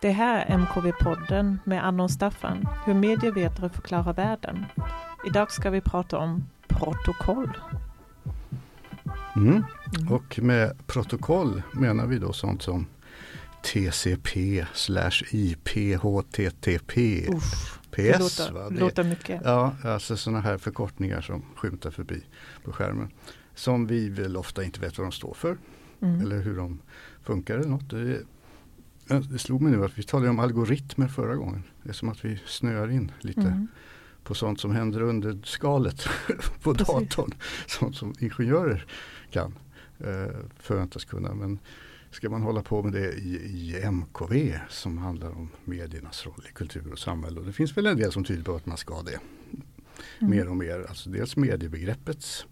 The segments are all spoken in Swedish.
Det här är MKV-podden med Anna och Staffan, hur medievetare förklarar världen. Idag ska vi prata om protokoll. Mm. Mm. Och med protokoll menar vi då sånt som TCP slash IP HTTP Uff, PS. det låter? Det- låter mycket. Ja, alltså sådana här förkortningar som skymtar förbi på skärmen. Som vi väl ofta inte vet vad de står för Mm. eller hur de funkar eller något. Det, det slog mig nu att vi talade om algoritmer förra gången. Det är som att vi snöar in lite Mm. på sånt som händer under skalet på Precis. datorn. Sånt som ingenjörer kan eh, förväntas kunna. Men ska man hålla på med det i, i MKV som handlar om mediernas roll i kultur och samhälle. Och det finns väl en del som tyder på att man ska det Mm. mer och mer. Alltså dels mediebegreppets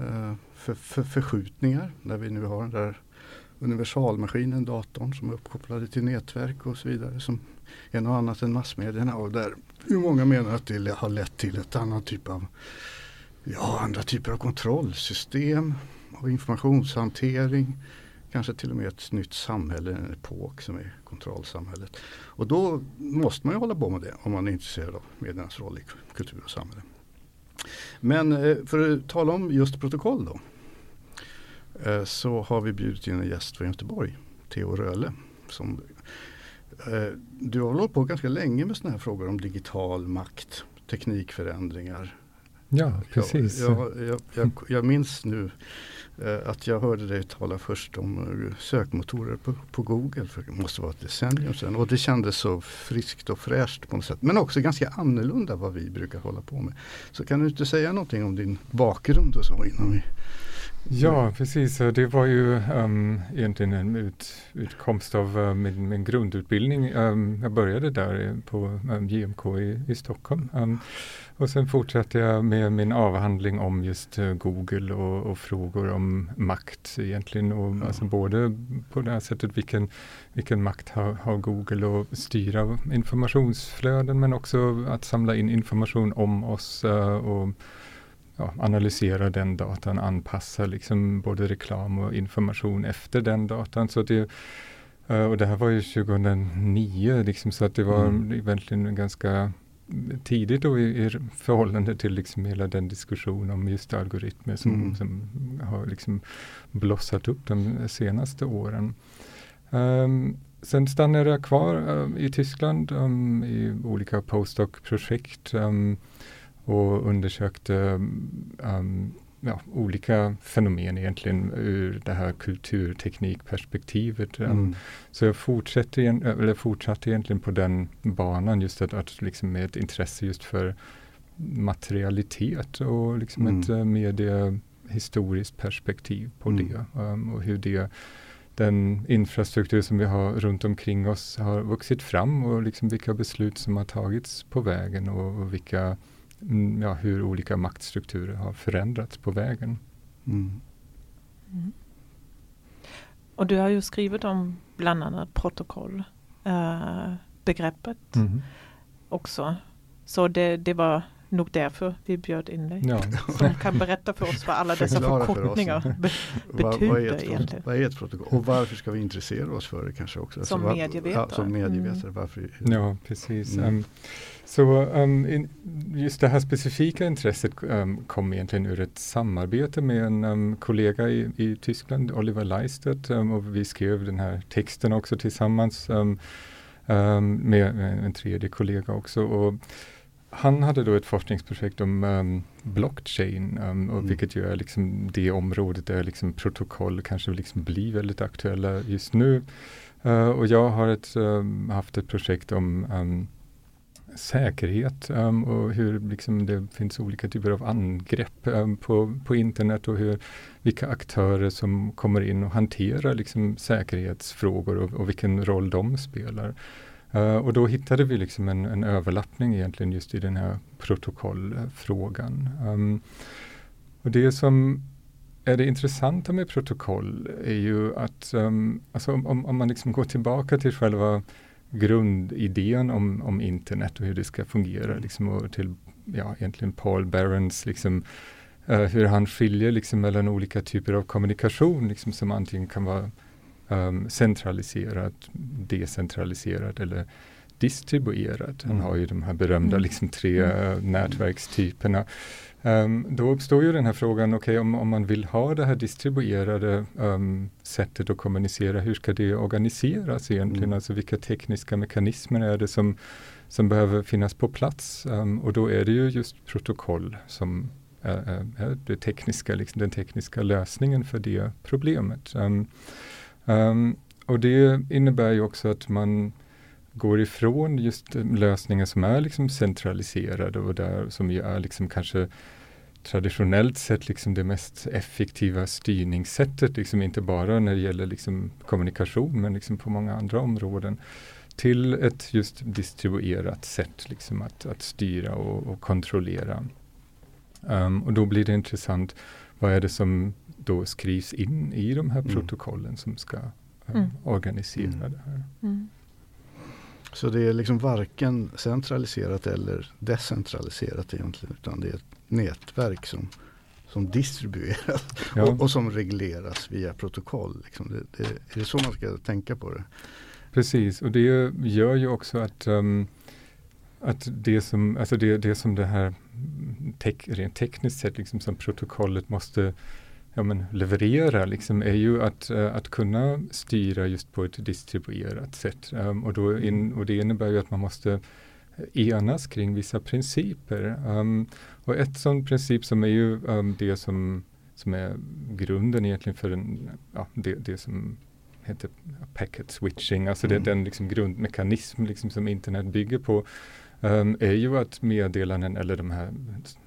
Eh, för, för, förskjutningar. Där vi nu har den där universalmaskinen, datorn som är uppkopplade till nätverk och så vidare. Som är något annat än massmedierna. Och där hur många menar att det har lett till ett annat typ av ja, andra typer av kontrollsystem och informationshantering. Kanske till och med ett nytt samhälle, en epok som är kontrollsamhället. Och då måste man ju hålla på med det om man är intresserad av mediernas roll i kultur och samhälle. Men eh, för att tala om just protokoll då. eh, Så har vi bjudit in en gäst från Göteborg, Theo Röhle. Som, eh, du har hållit på ganska länge med sådana här frågor om digital makt, teknikförändringar. Ja, precis. Jag, jag, jag, jag, minns nu Eh, att jag hörde dig tala först om eh, sökmotorer på, på Google. För det måste vara ett decennium sedan. Och det kändes så friskt och fräscht på något sätt. Men också ganska annorlunda vad vi brukar hålla på med. Så kan du inte säga någonting om din bakgrund och så innan vi Ja, precis. Det var ju um, egentligen en ut, utkomst av uh, min, min grundutbildning. Um, jag började där på um, JMK i, i Stockholm. Um, och sen fortsatte jag med min avhandling om just uh, Google och, och frågor om makt egentligen. Och, Ja. alltså både på det här sättet vilken, vilken makt har, har Google att styra informationsflöden men också att samla in information om oss uh, och ja, analysera den datan, anpassa liksom både reklam och information efter den datan. Så det, eh, och det här var ju 2009, liksom, så att det var Mm. egentligen ganska tidigt då i, i förhållande till liksom hela den diskussion om just algoritmer som, Mm. som har liksom blossat upp de senaste åren. Ehm, sen stannade jag kvar ehm, i Tyskland ehm, i olika postdoc-projekt ehm, och undersökte ehm, ja, olika fenomen egentligen ur det här kulturteknikperspektivet. Ehm, Mm. Så jag fortsätter, igen- eller fortsatte egentligen på den banan just att, att liksom med ett intresse just för materialitet och liksom Mm. ett uh, mediehistoriskt perspektiv på Mm. det. ehm, och hur det den infrastruktur som vi har runt omkring oss har vuxit fram och liksom vilka beslut som har tagits på vägen och, och vilka, ja, hur olika maktstrukturer har förändrats på vägen. Mm. Mm. Och du har ju skrivit om bland annat protokoll, eh, begreppet också. Så det, det var nog därför vi bjöd in dig. Ja. Som kan berätta för oss vad alla dessa förkortningar be- Vad, vad, är betyder ett, egentligen. vad är ett protokoll? Och varför ska vi intressera oss för det kanske också? Som vad- medievetare. Ja, som medievetare. Mm. Varför, Ja, precis. Mm. Ehm, så ehm, in, just det här specifika intresset um, kom egentligen ur ett samarbete med en ehm, kollega i, i Tyskland, Oliver Leistet, ehm, och vi skrev den här texten också tillsammans ehm, ehm, med en, tredje kollega också. Och han hade då ett forskningsprojekt om um, blockchain, um, och Mm. vilket ju är liksom det området där liksom protokoll kanske liksom blir väldigt aktuella just nu. Eh, och jag har ett, haft ett projekt om säkerhet um, och hur liksom det finns olika typer av angrepp um, på, på internet och hur, vilka aktörer som kommer in och hanterar liksom säkerhetsfrågor och, och vilken roll de spelar. Uh, och då hittade vi liksom en, en överlappning egentligen just i den här protokollfrågan. Um, och det som är det intressanta med protokoll är ju att um, alltså om, om man liksom går tillbaka till själva grundidén om, om internet och hur det ska fungera liksom, och till ja, egentligen Paul Barons liksom, uh, hur han skiljer liksom mellan olika typer av kommunikation liksom som antingen kan vara um, centraliserad, decentraliserad eller distribuerad. Han har ju de här berömda mm. liksom, tre uh, nätverkstyperna. Um, då uppstår ju den här frågan, okej okay, om, om man vill ha det här distribuerade um, sättet att kommunicera, hur ska det organiseras egentligen? Mm. Alltså vilka tekniska mekanismer är det som, som behöver finnas på plats? Um, och då är det ju just protokoll som är, är, är det tekniska, liksom den tekniska lösningen för det problemet. och det innebär ju också att man går ifrån just lösningar som är liksom centraliserade och där som ju är liksom kanske traditionellt sett liksom det mest effektiva styrningssättet, liksom inte bara när det gäller liksom kommunikation men liksom på många andra områden till ett just distribuerat sätt liksom att, att styra och, och kontrollera. Um, och då blir det intressant, vad är det som då skrivs in i de här mm. protokollen som ska um, mm. organisera mm. det här. Mm. Så det är liksom varken centraliserat eller decentraliserat egentligen utan det är ett nätverk som, som distribueras ja. och, och, som regleras via protokoll. Liksom. Det, det, är det så man ska tänka på det? Precis, och det gör ju också att, um, att det, som, alltså det, det som det här tek, rent tekniskt sett liksom som protokollet måste ja, men leverera liksom, är ju att, uh, att kunna styra just på ett distribuerat sätt. Um, och, då in, och det innebär ju att man måste enas kring vissa principer. Um, och ett sån princip som är ju um, det som, som är grunden egentligen för en, ja, det, det som heter packet switching, alltså mm. det, den liksom grundmekanism liksom som internet bygger på är ju att meddelanden eller de här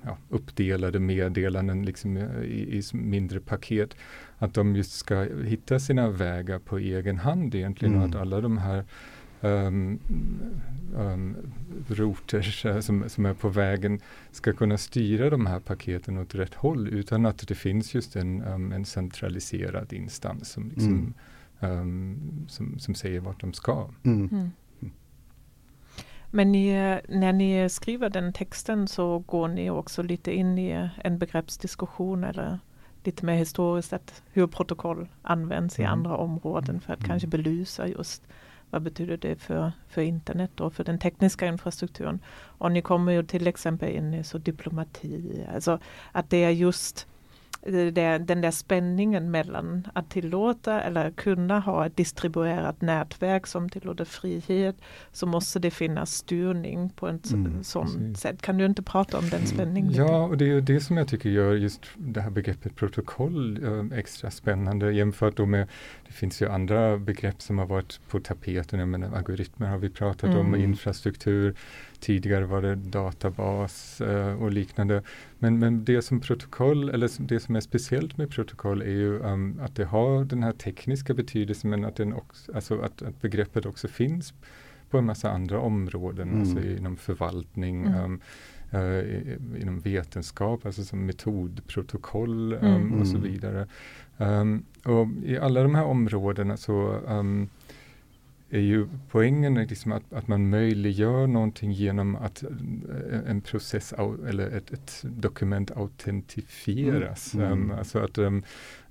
ja, uppdelade meddelanden liksom i, i, mindre paket, att de just ska hitta sina vägar på egen hand egentligen mm. och att mm. alla de här um, um, routers uh, som, som är på vägen ska kunna styra de här paketen åt rätt håll utan att det finns just en, um, en centraliserad instans som, liksom, mm. som, som säger vart de ska. Mm. Men ni, när ni skriver den texten så går ni också lite in i en begreppsdiskussion eller lite mer historiskt att hur protokoll används i mm. andra områden för att mm. kanske belysa just vad betyder det för, för internet och för den tekniska infrastrukturen? Och ni kommer ju till exempel in i så diplomati, alltså att det är just det, den där spänningen mellan att tillåta eller kunna ha ett distribuerat nätverk som tillåter frihet så måste det finnas styrning på ett mm, sådant sätt. Kan du inte prata om den spänningen? Ja, och det är det som jag tycker gör just det här begreppet protokoll äh, extra spännande jämfört då med det finns ju andra begrepp som har varit på tapeten. Jag menar, algoritmer har vi pratat mm. om, infrastruktur. Tidigare var det databas uh, och liknande. Men, men det som protokoll, eller det som är speciellt med protokoll är ju um, att det har den här tekniska betydelsen men att, den också, alltså att, att begreppet också finns på en massa andra områden, mm. alltså inom förvaltning, mm. um, uh, inom vetenskap, alltså som metodprotokoll um, mm. och så mm. vidare. Um, och I alla de här områdena så um, är ju poängen liksom att, att man möjliggör någonting genom att eh, en process eller ett, ett dokument autentifieras. Mm. Um, alltså att, um,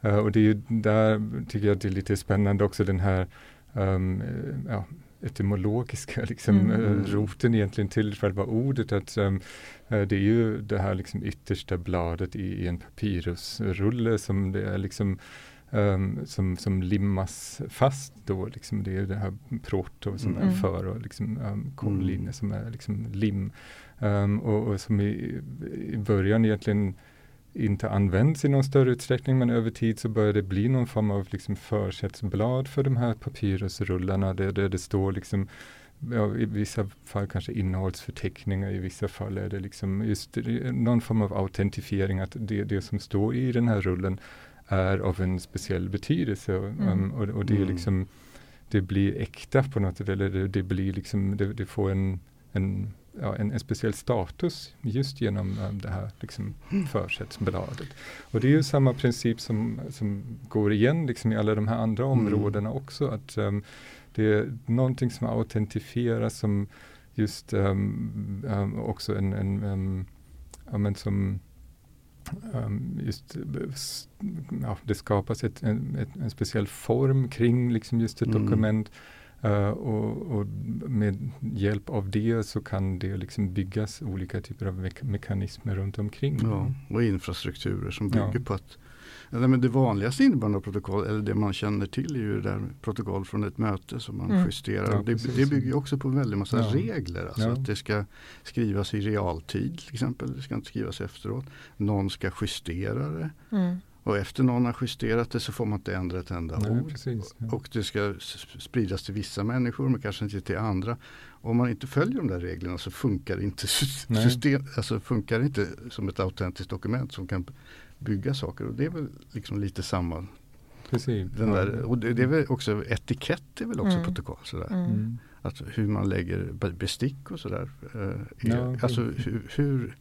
uh, och det är ju där tycker jag det är lite spännande också den här um, ja, etymologiska liksom, mm. uh, roten egentligen till själva ordet. Att, um, uh, det är ju det här liksom yttersta bladet i, i en papyrusrulle som det är liksom um, som, som limmas fast då. Liksom det är det här proto som mm. är för och liksom, um, kollinje mm. som är liksom lim. Um, och, och, som i, i början egentligen inte används i någon större utsträckning men över tid så börjar det bli någon form av liksom försättsblad för de här papyrusrullarna där, där det står liksom Ja, I vissa fall kanske innehållsförteckningar, i vissa fall är det liksom just någon form av autentifiering att det, det som står i den här rullen är av en speciell betydelse. Mm. Um, och, och, det är mm. liksom det blir äkta på något sätt, eller det, det blir liksom, det, det får en, en, ja, en, en, speciell status just genom um, det här liksom, mm. försättsbladet. Och det är ju samma princip som, som går igen liksom, i alla de här andra mm. områdena också. Att um, det är någonting som autentifieras som just um, um, också en, en um, ja, men som just, ja, det skapas ett, en, ett, en speciell form kring liksom just ett mm. dokument. Uh, och, och, med hjälp av det så kan det liksom byggas olika typer av me mekanismer runt omkring. Ja, och infrastrukturer som bygger ja. på att eller men det vanligaste innebörden av protokoll, eller det man känner till är ju där protokoll från ett möte som man mm. justerar. Ja, det, det, bygger också på en väldig massa ja. regler. Alltså ja. att det ska skrivas i realtid till exempel. Det ska inte skrivas efteråt. Någon ska justera det. Mm. Och efter någon har justerat det så får man inte ändra ett enda Nej, ord. Precis, ja. Och det ska spridas till vissa människor men kanske inte till andra. Om man inte följer de där reglerna så funkar det inte, system, alltså funkar inte som ett autentiskt dokument som kan bygga saker. Och det är väl liksom lite samma. Precis. Den där, och det, det, är väl också etikett är väl också mm. protokoll. Sådär. Mm. Alltså hur man lägger bestick och sådär. Eh, ja, alltså hur, hur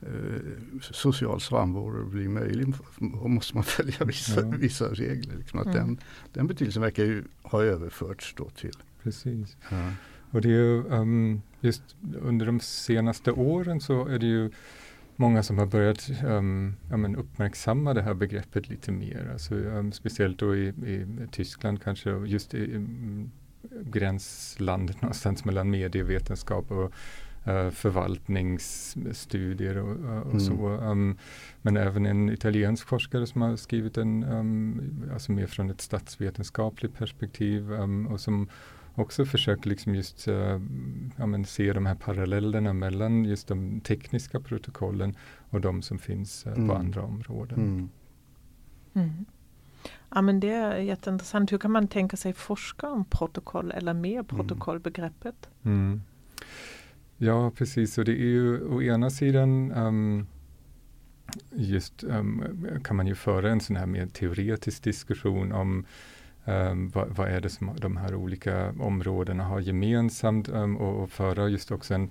eh, social samvaro blir möjlig och måste man följa vissa, ja. vissa regler. Liksom. Att mm. den, den betydelsen verkar ju ha överförts då till. Precis. Ja. Och det är ju um, just under de senaste åren så är det ju många som har börjat um, ja, uppmärksamma det här begreppet lite mer. Alltså, um, speciellt då i, i, Tyskland kanske, just i um, gränslandet någonstans mellan medievetenskap och uh, förvaltningsstudier och, uh, och mm. så. Um, men även en italiensk forskare som har skrivit en, alltså mer från ett statsvetenskapligt perspektiv och som också försöker liksom just uh, ja, men se de här parallellerna mellan just de tekniska protokollen och de som finns uh, mm. på andra områden. Mm. Mm. Ja men det är jätteintressant. Hur kan man tänka sig forska om protokoll eller med mm. protokollbegreppet? Mm. Ja precis, och det är ju å ena sidan um, just um, kan man ju föra en sån här mer teoretisk diskussion om Um, vad, vad, är det som de här olika områdena har gemensamt um, och, och, föra just också en,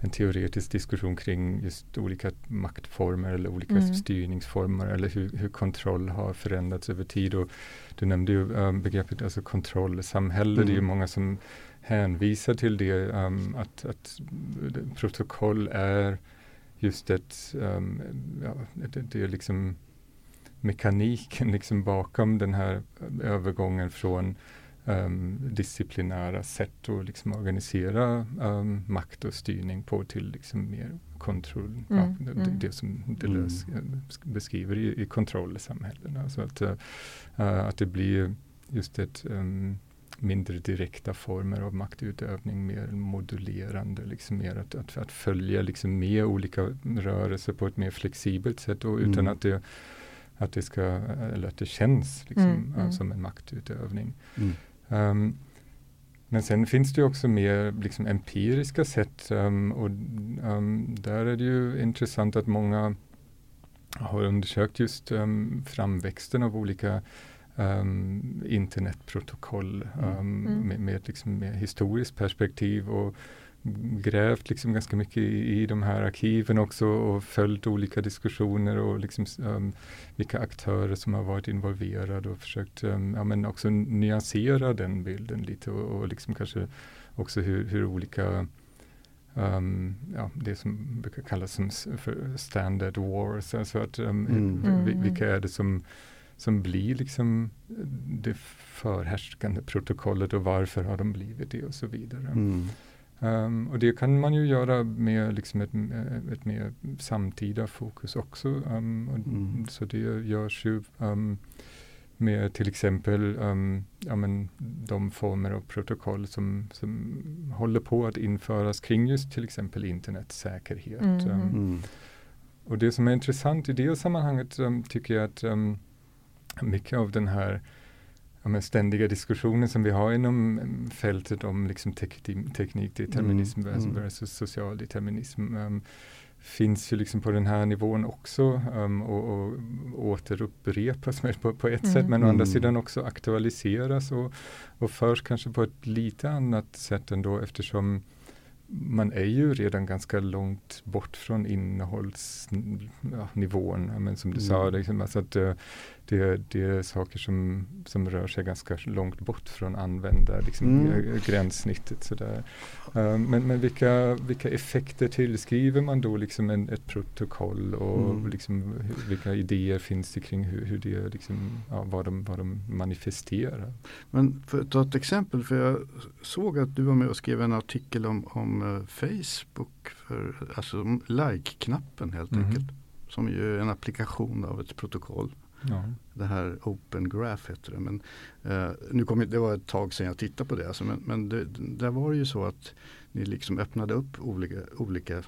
en, teoretisk diskussion kring just olika maktformer eller olika mm. styrningsformer eller hur, hur, kontroll har förändrats över tid. Och du nämnde ju um, begreppet alltså kontrollsamhälle. Mm. Det är ju mm. många som hänvisar till det, att, att protokoll är just ett, ja, det, det är liksom mekaniken liksom bakom den här övergången från um, disciplinära sätt att liksom organisera um, makt och styrning på till liksom mer kontroll, mm, ja, det, mm. det, som Deleuze mm. beskriver i, i kontrollsamhällena. Alltså att, uh, att det blir just ett um, mindre direkta former av maktutövning, mer modulerande, liksom mer att, att, att följa liksom med olika rörelser på ett mer flexibelt sätt och utan mm. att det att det, ska, eller att det känns liksom, mm, mm. som en maktutövning. Um, men sen finns det också mer liksom, empiriska sätt um, och um, där är det ju intressant att många har undersökt just um, framväxten av olika um, internetprotokoll um, mm. med, med, liksom, med historiskt perspektiv och grävt liksom ganska mycket i, i de här arkiven också och följt olika diskussioner och liksom, um, vilka aktörer som har varit involverade och försökt um, ja, men också nyansera den bilden lite och, och liksom kanske också hur, hur olika um, ja, det som brukar kallas som för standard wars, alltså att um, mm. vilka är det som som blir liksom det förhärskande protokollet och varför har de blivit det och så vidare. Mm. Um, och det kan man ju göra med liksom ett, ett mer samtida fokus också. Um, mm. Så det görs ju um, med till exempel ja, men, de former av protokoll som, som håller på att införas kring just till exempel internetsäkerhet. Mm. Mm. Och det som är intressant i det sammanhanget tycker jag att mycket av den här ja, ständiga diskussioner som vi har inom mm, fältet om liksom tek teknikdeterminism mm, mm. versus social determinism um, finns ju liksom på den här nivån också um, och, och återupprepas på, på ett mm. sätt men å andra mm. sidan också aktualiseras och, och förs kanske på ett lite annat sätt ändå eftersom man är ju redan ganska långt bort från innehållsnivån. Ja, men som du mm. sa, liksom, alltså att, uh, det, det är saker som, som rör sig ganska långt bort från användar, liksom mm. gränssnittet. Sådär. Uh, men men vilka, vilka effekter tillskriver man då liksom en, ett protokoll och mm. liksom, hur, vilka idéer finns det kring hur, hur det liksom, ja, vad, de, vad de manifesterar? Men för att ta ett exempel, för jag såg att du var med och skrev en artikel om, om uh, Facebook, för, alltså like-knappen helt mm. enkelt. Som ju är en applikation av ett protokoll. Ja. Det här Open Graph heter det. Men, eh, nu kom, det var ett tag sedan jag tittade på det. Alltså, men men det, där var det ju så att ni liksom öppnade upp olika, olika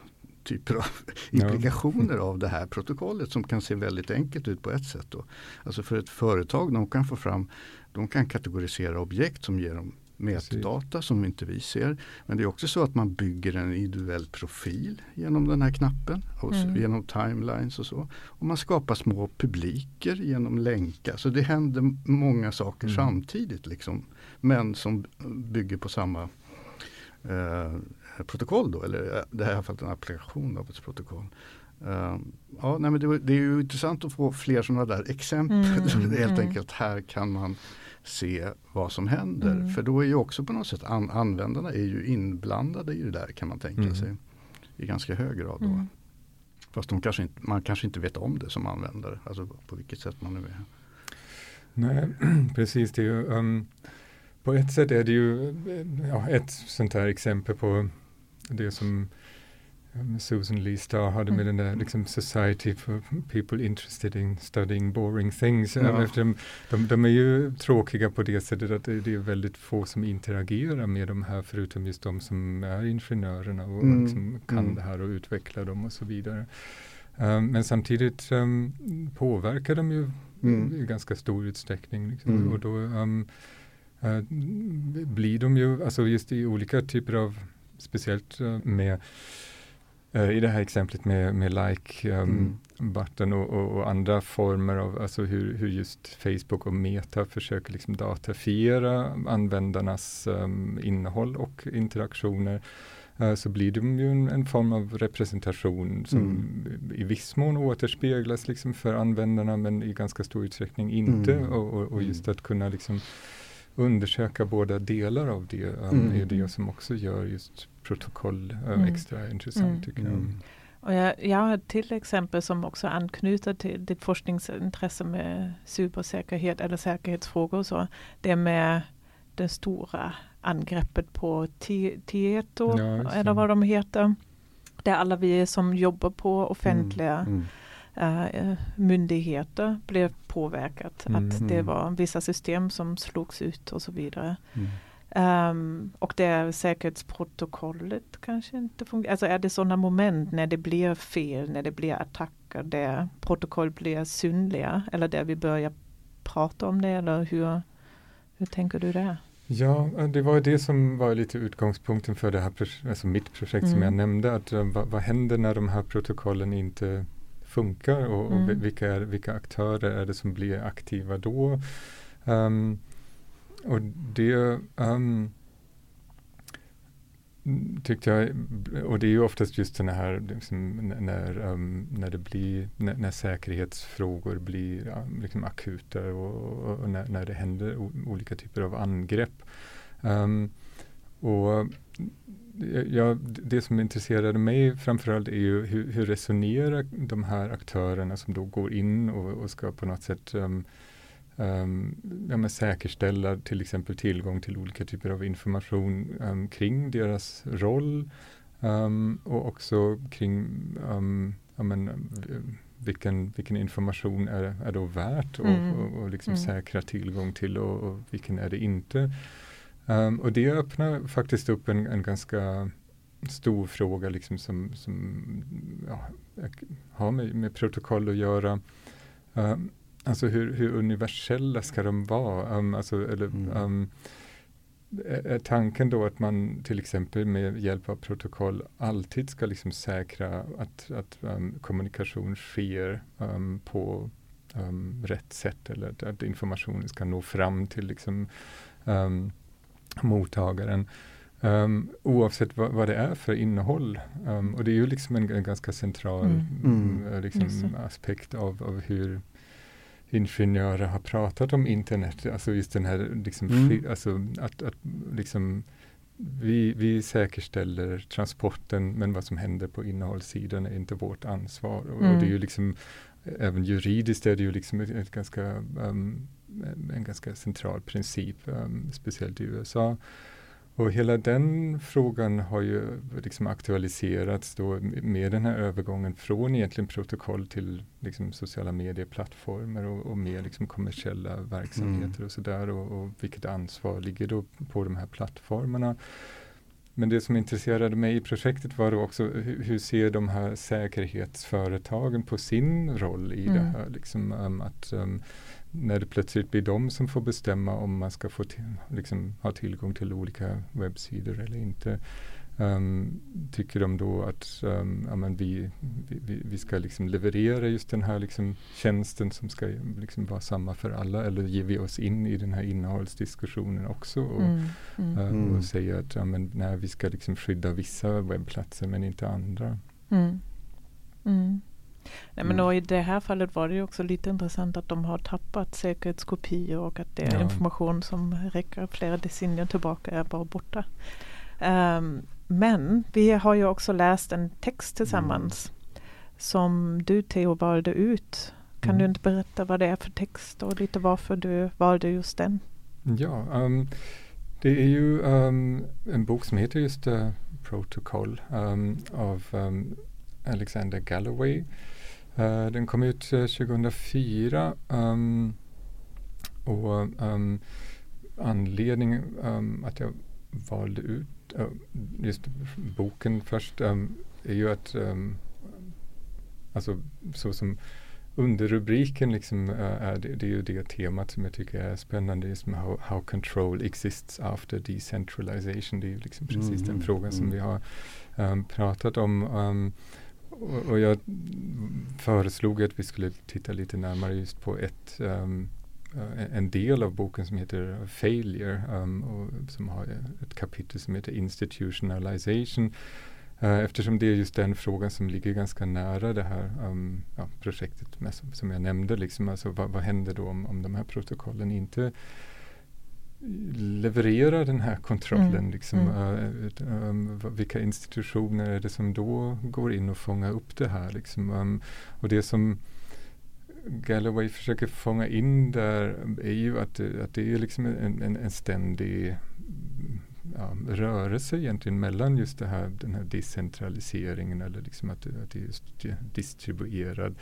typer av implikationer ja. av det här protokollet som kan se väldigt enkelt ut på ett sätt. Då. Alltså för ett företag, de kan få fram, de kan kategorisera objekt som ger dem mätdata som inte vi ser. Men det är också så att man bygger en individuell profil genom den här knappen. Och mm. Genom timelines och så. Och man skapar små publiker genom länkar. Så det händer många saker mm. samtidigt. Liksom, men som bygger på samma eh, protokoll. Då, eller eh, det här är i alla fall en applikation av ett protokoll. Uh, ja, nej, men det, det, är ju intressant att få fler sådana där exempel. Mm, helt mm. enkelt här kan man se vad som händer. Mm. För då är ju också på något sätt an användarna är ju inblandade i det där kan man tänka mm. sig. I ganska hög grad då. Mm. Fast de kanske inte, man kanske inte vet om det som användare. Alltså på vilket sätt man nu är. Nej, precis. Det är ju, um, på ett sätt är det ju ja, ett sånt här exempel på det som Susan Lee Starr hade med mm. den där liksom, Society for People Interested in Studying Boring Things. Ja. Eftersom de, de, är ju tråkiga på det sättet att det, det, är väldigt få som interagerar med de här förutom just de som är ingenjörerna och mm. liksom kan mm. det här och utvecklar dem och så vidare. Um, men samtidigt um, påverkar de ju mm. i ganska stor utsträckning. Liksom. Mm. Och då um, uh, blir de ju, alltså just i olika typer av, speciellt uh, med I det här exemplet med, med like-button um, mm. och, och, och, andra former av alltså hur, hur just Facebook och Meta försöker liksom datafiera användarnas um, innehåll och interaktioner uh, så blir de ju en, en, form av representation som mm. i viss mån återspeglas liksom för användarna men i ganska stor utsträckning inte. Mm. Och, och, just mm. att kunna liksom undersöka båda delar av det um, är det som också gör just protokoll mm. extra intressant mm. tycker jag. Mm. Och jag, jag har till exempel som också anknyter till ditt forskningsintresse med cybersäkerhet eller säkerhetsfrågor och så. Det med det stora angreppet på Tieto ja, eller vad de heter. Där alla vi som jobbar på offentliga mm. Uh, myndigheter blev påverkat. Mm. Att det var vissa system som slogs ut och så vidare. Mm. Um, och det är säkerhetsprotokollet kanske inte fungerar. Alltså är det sådana moment när det blir fel, när det blir attacker, där protokoll blir synliga eller där vi börjar prata om det eller hur, hur tänker du där? Ja, det var det som var lite utgångspunkten för det här, alltså mitt projekt mm. som jag nämnde. Att, uh, vad, vad händer när de här protokollen inte funkar och, och mm. vilka, är, vilka aktörer är det som blir aktiva då? Um, och det um, tyckte jag, och det är ju oftast just sådana här liksom, när, um, när det blir, när, när säkerhetsfrågor blir ja, liksom akuta och, och när, när, det händer olika typer av angrepp. Um, och ja, det som intresserade mig framförallt är ju hur, hur resonerar de här aktörerna som då går in och, och ska på något sätt um, um, ja, säkerställa till exempel tillgång till olika typer av information um, kring deras roll och också kring ja, men, vilken, vilken information är, är då värt att mm. och, och liksom mm. säkra tillgång till och, och vilken är det inte. Och det öppnar faktiskt upp en, en ganska stor fråga liksom som, som ja, har med, med protokoll att göra. Um, Alltså hur, hur universella ska de vara? Um, alltså, eller, um, är tanken då att man till exempel med hjälp av protokoll alltid ska liksom säkra att, att um, kommunikation sker um, på um, rätt sätt eller att, att, informationen ska nå fram till liksom, um, mottagaren. oavsett vad, vad, det är för innehåll. och det är ju liksom en, en ganska central mm. Mm. Liksom, aspekt av, av hur ingenjörer har pratat om internet, alltså just den här liksom, Mm. fri, alltså att, att liksom vi, vi säkerställer transporten men vad som händer på innehållssidan är inte vårt ansvar. Och, Mm. och det är ju liksom även juridiskt är det ju liksom ett, ett ganska, um, en ganska central princip, um, speciellt i USA. Och hela den frågan har ju liksom aktualiserats då med den här övergången från egentligen protokoll till liksom sociala medieplattformar och, och mer liksom kommersiella verksamheter Mm. och sådär. Och, och vilket ansvar ligger då på de här plattformarna. Men det som intresserade mig i projektet var då också hur, hur ser de här säkerhetsföretagen på sin roll i det Mm. här? Liksom, um, att um, när det plötsligt blir de som får bestämma om man ska få till, liksom, ha tillgång till olika webbsidor eller inte. Um, tycker de då att um, ja, men vi, vi, vi ska liksom leverera just den här liksom tjänsten som ska liksom vara samma för alla eller ger vi oss in i den här innehållsdiskussionen också och, Mm. Mm. uh, Mm. och säger att ja, men, nej, vi ska liksom skydda vissa webbplatser men inte andra. Mm. Mm. Nej, men Mm. I det här fallet var det ju också lite intressant att de har tappat säkerhetskopior och att det är Ja. information som räcker flera decennier tillbaka är bara borta. Ehm, men vi har ju också läst en text tillsammans som du Theo valde ut. Kan Mm. du inte berätta vad det är för text och lite varför du valde just den? Ja, um, det är ju um, en bok som heter just uh, Protocol um, av um, Alexander Galloway. Uh, den kom ut uh, 2004 um, och um, anledningen um, att jag valde ut uh, just boken först är ju att alltså så som underrubriken liksom, uh, är det, det är ju det temat som jag tycker är spännande, just med how, how control exists after decentralization. Det är ju liksom precis Mm, den frågan som mm. vi har um, pratat om. Um, och, och jag föreslog att vi skulle titta lite närmare just på ett um, en del av boken som heter Failure um, och som har ett kapitel som heter Institutionalization. Uh, eftersom det är just den frågan som ligger ganska nära det här um, ja, projektet med, som, som jag nämnde. Liksom, alltså, vad, vad händer då om, om de här protokollen inte levererar den här kontrollen? Mm, Liksom, mm. um, vilka institutioner är det som då går in och fångar upp det här? Liksom, um, och det som Galloway försöker fånga in där är ju att, att det är liksom en, en, en ständig ja, rörelse egentligen mellan just det här, den här decentraliseringen eller liksom att, att det är distribuerad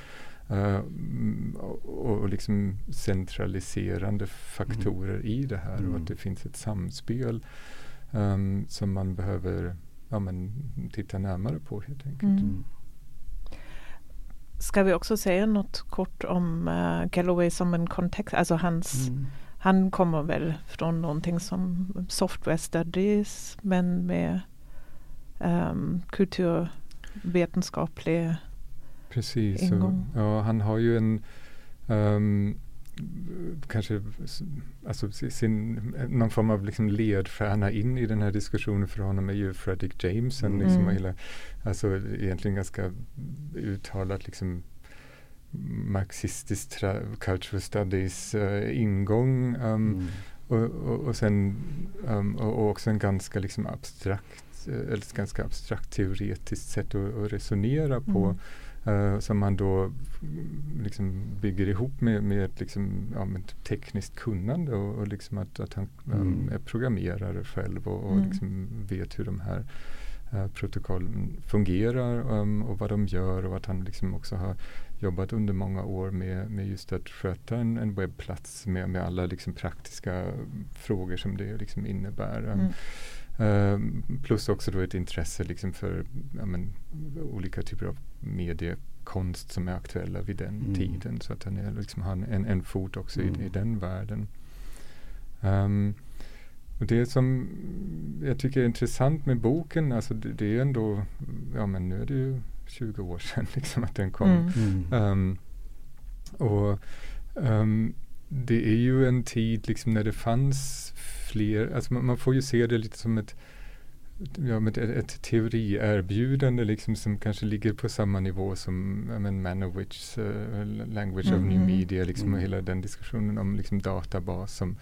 eh, mm, och, och liksom centraliserande faktorer i det här och Mm. att det finns ett samspel ehm, som man behöver ja, men, titta närmare på helt enkelt. Mm. Mm. Ska vi också säga något kort om uh, Galloway som en kontext? Alltså hans, Mm. han kommer väl från någonting som software studies men med um, kulturvetenskaplig Precis. Och, ja, han har ju en ehm, kanske alltså si- sin, någon form av liksom ledstjärna in i den här diskussionen för honom är ju Fredrik Jameson. Mm. Liksom, och Mm. hela, alltså egentligen ganska uttalat liksom marxistisk cultural studies eh, ingång. ehm, Mm. och, och, och sen um, och, och också en ganska liksom abstrakt eh, eller ett ganska abstrakt teoretiskt sätt att, att resonera på eh, som man då mm, liksom bygger ihop med, med ett liksom, ja, med ett tekniskt kunnande och, och liksom att, att han um, Mm. är programmerare själv och, och Mm. liksom vet hur de här eh, protokollen fungerar um, och vad de gör och att han liksom också har jobbat under många år med, med just att sköta en, en webbplats med, med alla liksom praktiska frågor som det liksom innebär. Um, Mm. Ehm, plus också då ett intresse liksom för ja, men, olika typer av mediekonst som är aktuella vid den Mm. tiden. Så att han är, liksom, har en, en fot också Mm. i, i den världen. Ehm, och det som jag tycker är intressant med boken, alltså det, det är ändå, ja men nu är det ju 20 år sedan liksom att den kom. Mm. Ehm, och ehm, det är ju en tid liksom när det fanns fler, alltså man, man får ju se det lite som ett ja, ett, ett teorierbjudande liksom som kanske ligger på samma nivå som men, Manowichs uh, Language mm. of New mm. Media liksom, mm. och hela den diskussionen om liksom, databas som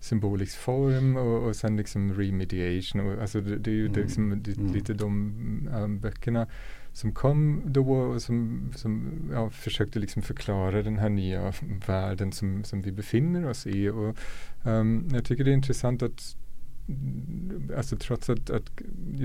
symbolisk form och, och sen liksom remediation. Och, alltså det, det är ju mm. liksom, det, mm. lite de um, böckerna som kom då och som, som ja, försökte liksom förklara den här nya världen som, som vi befinner oss i. Och, um, jag tycker det är intressant att alltså trots att, att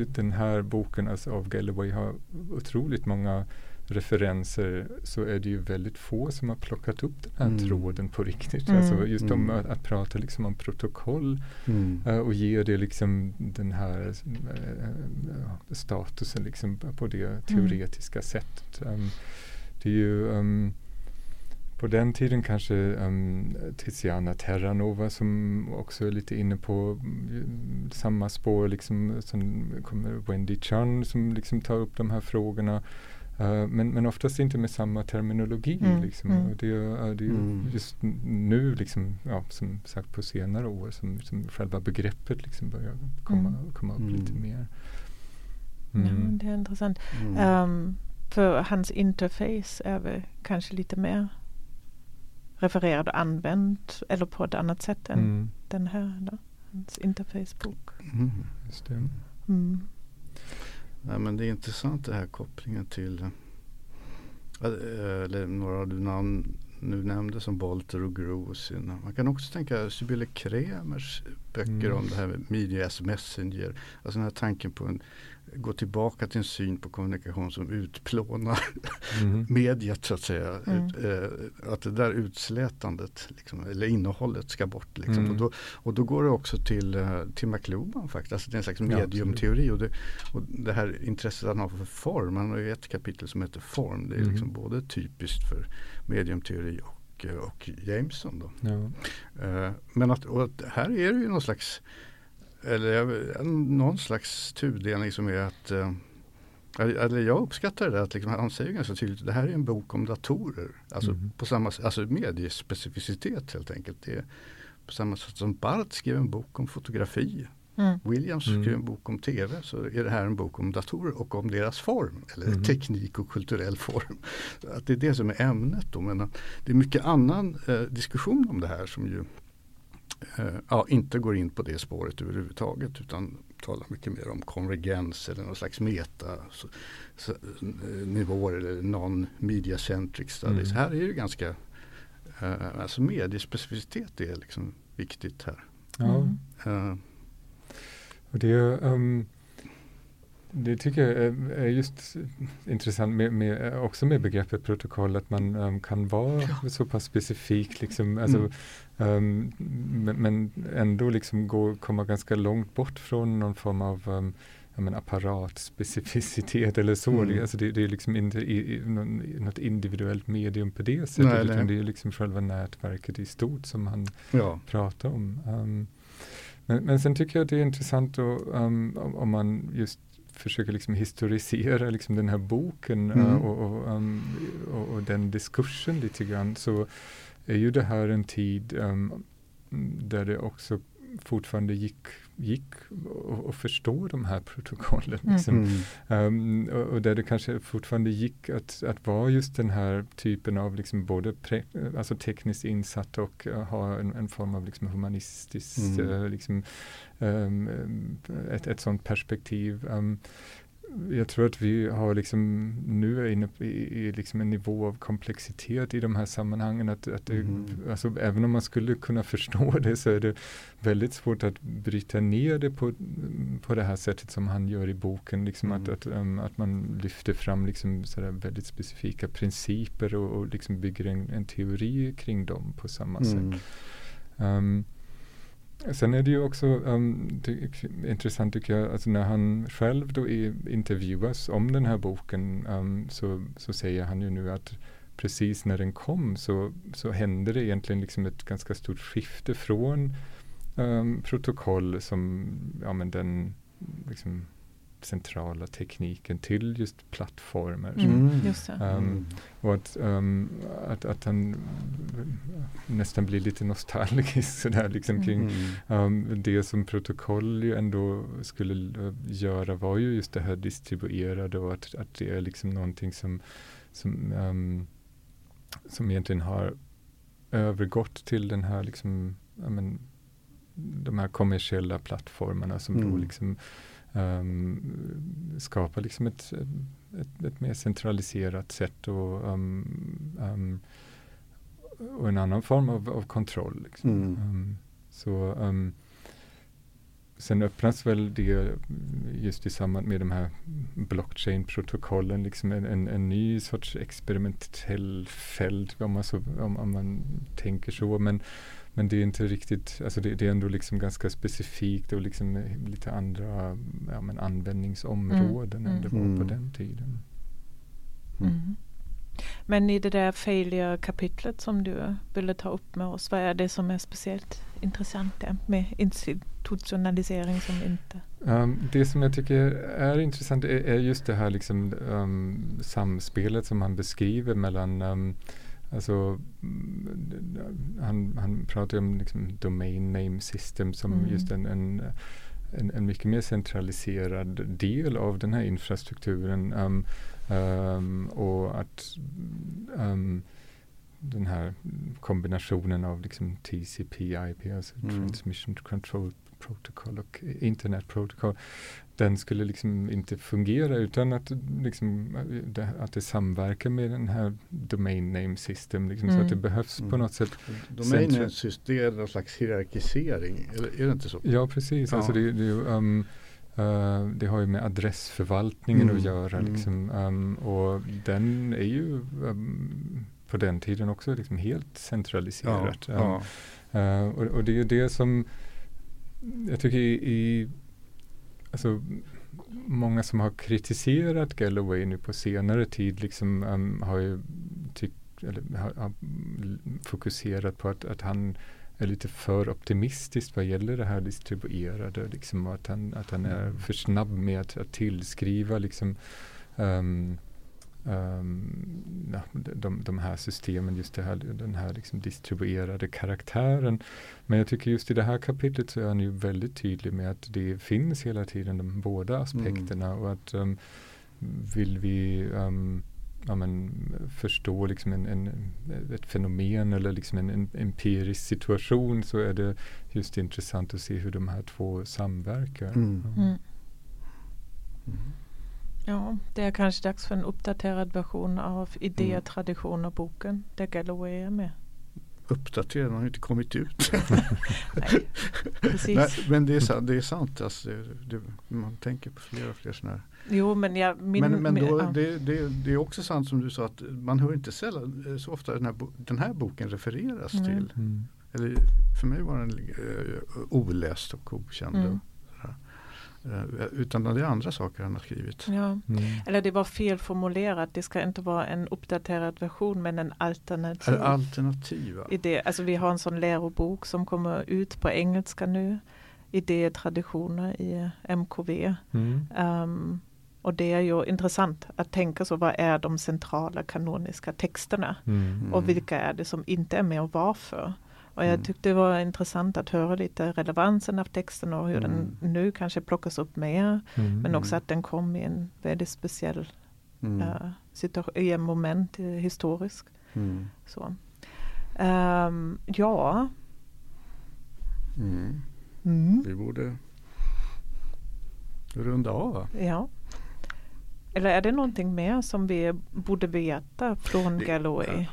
den här boken alltså av Galloway har otroligt många referenser så är det ju väldigt få som har plockat upp den här mm. tråden på riktigt. Mm. Alltså just om mm. att, att, prata liksom om protokoll mm. uh, och ge det liksom den här uh, statusen liksom på det mm. teoretiska sättet. Um, det är ju um, på den tiden kanske um, Tiziana Terranova som också är lite inne på um, samma spår. Liksom, sen kommer Wendy Chan som liksom tar upp de här frågorna. Uh, men, men oftast inte med samma terminologi. Mm, liksom. mm. Och det, uh, det är mm. just nu, liksom, ja, som sagt på senare år, som, som själva begreppet liksom börjar komma, mm. komma upp lite mm. mer. Ja, det är intressant. Um, för hans interface är väl kanske lite mer refererad och använd eller på ett annat sätt än mm. den här. Då, hans interfacebok. Mm. Ja, men det är intressant det här kopplingen till eh, eller några du namn nu nämnde som Bolter och Grosin. Man kan också tänka Sibylle Kremers böcker mm. om det här med media as messenger. Alltså den här tanken på en gå tillbaka till en syn på kommunikation som utplånar mm. mediet så att säga. Mm. Ut, eh, att det där utslätandet, liksom, eller innehållet ska bort. Liksom. Mm. Och, då, och då går det också till, eh, till McLuhan faktiskt. Alltså det är en slags mediumteori. Och det, och det här intresset han har för form. Han har ju ett kapitel som heter form. Det är mm. liksom både typiskt för mediumteori och, eh, och Jameson. Då. Ja. Eh, men att, och att här är det ju någon slags eller någon slags tudelning som är att eh, eller jag uppskattar det att liksom, han säger ganska tydligt att det här är en bok om datorer. Alltså, mm. på samma, alltså mediespecificitet helt enkelt. Det är på samma sätt som Barth skrev en bok om fotografi. Mm. Williams mm. skrev en bok om tv så är det här en bok om datorer och om deras form. Eller mm. teknik och kulturell form. Att det är det som är ämnet. Då. Men det är mycket annan eh, diskussion om det här som ju ja, inte går in på det spåret överhuvudtaget utan talar mycket mer om konvergens eller någon slags meta så, så, eh, nivåer eller non-media centric studies. Mm. Här är det ganska, uh, alltså mediespecificitet är liksom viktigt här. Ja. Uh, och det, um, det tycker jag är, just intressant med, med, också med begreppet protokoll att man um, kan vara ja. så pass specifik. Liksom, alltså, mm. Um, men, men, ändå liksom gå, komma ganska långt bort från någon form av um, men, apparatspecificitet eller så. Mm. Det, alltså det, det, är liksom inte i, i, något individuellt medium på det sättet nej, utan nej. det är liksom själva nätverket i stort som han ja. pratar om. Um, men, men sen tycker jag att det är intressant då, um, om, om, man just försöker liksom historisera liksom den här boken mm. uh, och, och, um, och, och, den diskursen lite grann. Så är ju det här en tid um, där det också fortfarande gick, gick att förstå de här protokollen. Mm. Liksom. Um, och, och, där det kanske fortfarande gick att, att vara just den här typen av liksom både pre, alltså tekniskt insatt och uh, ha en, en, form av liksom humanistiskt, mm. uh, liksom, um, ett, ett sådant perspektiv. Um, jag tror att vi har liksom nu är inne i, i liksom en nivå av komplexitet i de här sammanhangen. Att, att det, mm. alltså, även om man skulle kunna förstå det så är det väldigt svårt att bryta ner det på, på det här sättet som han gör i boken. Liksom mm. att, att, um, att man lyfter fram liksom sådär väldigt specifika principer och, och liksom bygger en, en teori kring dem på samma mm. sätt. Um, Sen är det ju också um, intressant tycker jag, alltså när han själv då intervjuas om den här boken um, så, så säger han ju nu att precis när den kom så, så hände det egentligen liksom ett ganska stort skifte från um, protokoll som ja, men den liksom, centrala tekniken till just plattformar. Mm, just um, och att, um, att, att han nästan blir lite nostalgisk sådär liksom kring um, det som protokoll ju ändå skulle göra var ju just det här distribuerade och att, att det är liksom någonting som, som, um, som egentligen har övergått till den här liksom, men, de här kommersiella plattformarna som mm. då liksom um, skapar liksom ett, ett, ett, mer centraliserat sätt och, um, um, och en annan form av, av kontroll. Liksom. Mm. så Sen öppnas väl det just i samband med de här blockchain-protokollen, liksom en, en, en, ny sorts experimentell fält om man, så, om, om man tänker så. Men, men det är inte riktigt, alltså det, det är ändå liksom ganska specifikt och liksom lite andra ja, men användningsområden mm. än det var mm. på den tiden. Mm. mm. Men i det där failure-kapitlet som du ville ta upp med oss, vad är det som är speciellt intressant där med institutionalisering som inte? Um, det som jag tycker är intressant är, är just det här liksom, um, samspelet som han beskriver mellan um, Alltså, han, han pratar om liksom domain name system som mm. just en, en, en, en, mycket mer centraliserad del av den här infrastrukturen. Um, um, och att um, den här kombinationen av liksom TCP, IP, alltså mm. Transmission Control Protocol och Internet Protocol den skulle liksom inte fungera utan att, liksom, det, att det samverkar med den här Domain Name System. Liksom, mm. Så att det mm. behövs mm. på något sätt. Domain Name System är någon slags hierarkisering, eller är det inte så? Ja, precis. Ja. Alltså det, det, um, uh, det har ju med adressförvaltningen mm. att göra. Mm. Liksom, um, och den är ju um, på den tiden också liksom helt centraliserad. Ja. Uh, och, och, det är ju det som jag tycker i, i alltså, många som har kritiserat Galloway nu på senare tid liksom, um, har ju tyck, eller, har, har fokuserat på att, att han är lite för optimistisk vad gäller det här distribuerade. Liksom, att, han, att han är för snabb med att, att tillskriva liksom, um, um, ja, de, de här systemen, just det här, den här liksom distribuerade karaktären. Men jag tycker just i det här kapitlet så är han ju väldigt tydlig med att det finns hela tiden de båda aspekterna mm. och att um, vill vi um, ja, men, förstå liksom en, en, ett fenomen eller liksom en, en, empirisk situation så är det just intressant att se hur de här två samverkar. Mm. Mm. Ja, det är kanske dags för en uppdaterad version av Idétraditioner-boken där Galloway är med. Uppdaterad, den har inte kommit ut. Nej, precis. Nej, men det är sant, det är sant alltså, det, det, man tänker på fler och fler sådana här. Jo, men, jag, min, men, men då, ja. det, det, det, är också sant som du sa att man hör inte sällan, så ofta den här, den här boken refereras mm. till. Mm. Eller, för mig var den uh, oläst och okänd. Eh, utan det är andra saker han har skrivit. Ja. Mm. Eller det var felformulerat. Det ska inte vara en uppdaterad version men en alternativ. Alternativa? Idé. Alltså vi har en sån lärobok som kommer ut på engelska nu. Idétraditioner i MKV. Mm. Um, och det är ju intressant att tänka så, vad är de centrala kanoniska texterna? Mm. Och vilka är det som inte är med och varför? Och jag mm. tyckte det var intressant att höra lite relevansen av texten och hur mm. den nu kanske plockas upp mer. Mm. Men också att den kom i en väldigt speciell mm. uh, situation, i en moment uh, historisk. Mm. Så. Um, ja. Mm. Vi borde runda av. Ja. Eller är det någonting mer som vi borde veta från Galloway?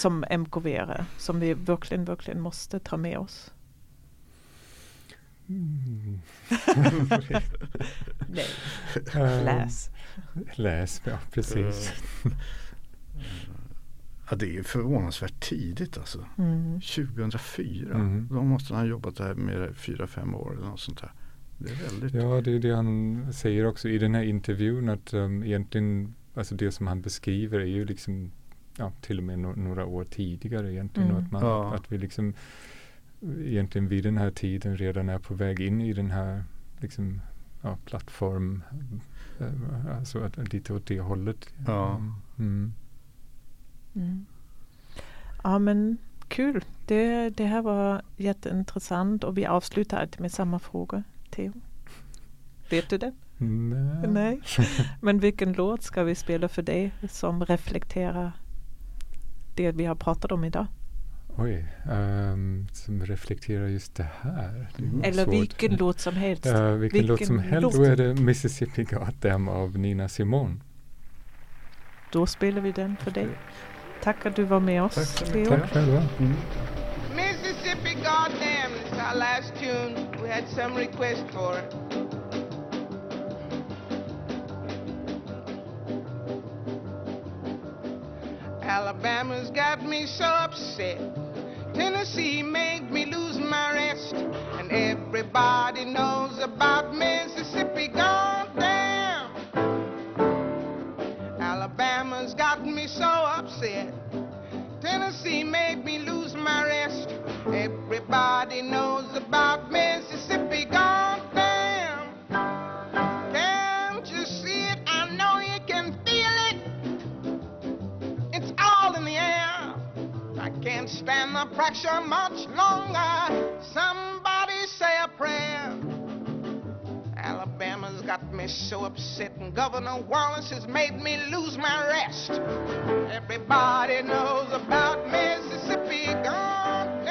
Som MKV som vi verkligen, verkligen måste ta med oss? Mm. Nej, läs. läs, ja precis. Ja, det är förvånansvärt tidigt alltså. Mm. 2004. Mm. Då måste han ha jobbat där med fyra, fem år eller något sånt där. Det är väldigt... Ja, det är det han säger också i den här intervjun att um, egentligen, alltså det som han beskriver är ju liksom ja, till och med no några år tidigare egentligen. Mm. Och att, man, ja. att vi liksom egentligen vid den här tiden redan är på väg in i den här liksom, ja, plattform. Eh, alltså lite åt det hållet. Ja. Mm. Mm. Ja men kul. Det, det här var jätteintressant och vi avslutar alltid med samma fråga. Theo. Vet du det? Nej. Nej. Men vilken låt ska vi spela för dig som reflekterar det vi har pratat om idag? Oj, um, som reflekterar just det här. Det Eller svårt. vilken låt som helst. Uh, vilken, vilken låt som helst. Då är det Mississippi Goddam av Nina Simone. Då spelar vi den för dig. Tack att du var med oss, Tack mycket. Tack själva. Mm. Mississippi, goddamn, it's our last tune. We had some request for it. Alabama's got me so upset. Tennessee made me lose my rest. And everybody knows about Mississippi, goddamn. Alabama's got me so upset. Tennessee made me lose my rest. Everybody knows about been the pressure much longer. Somebody say a prayer. Alabama's got me so upset, and Governor Wallace has made me lose my rest. Everybody knows about Mississippi gone.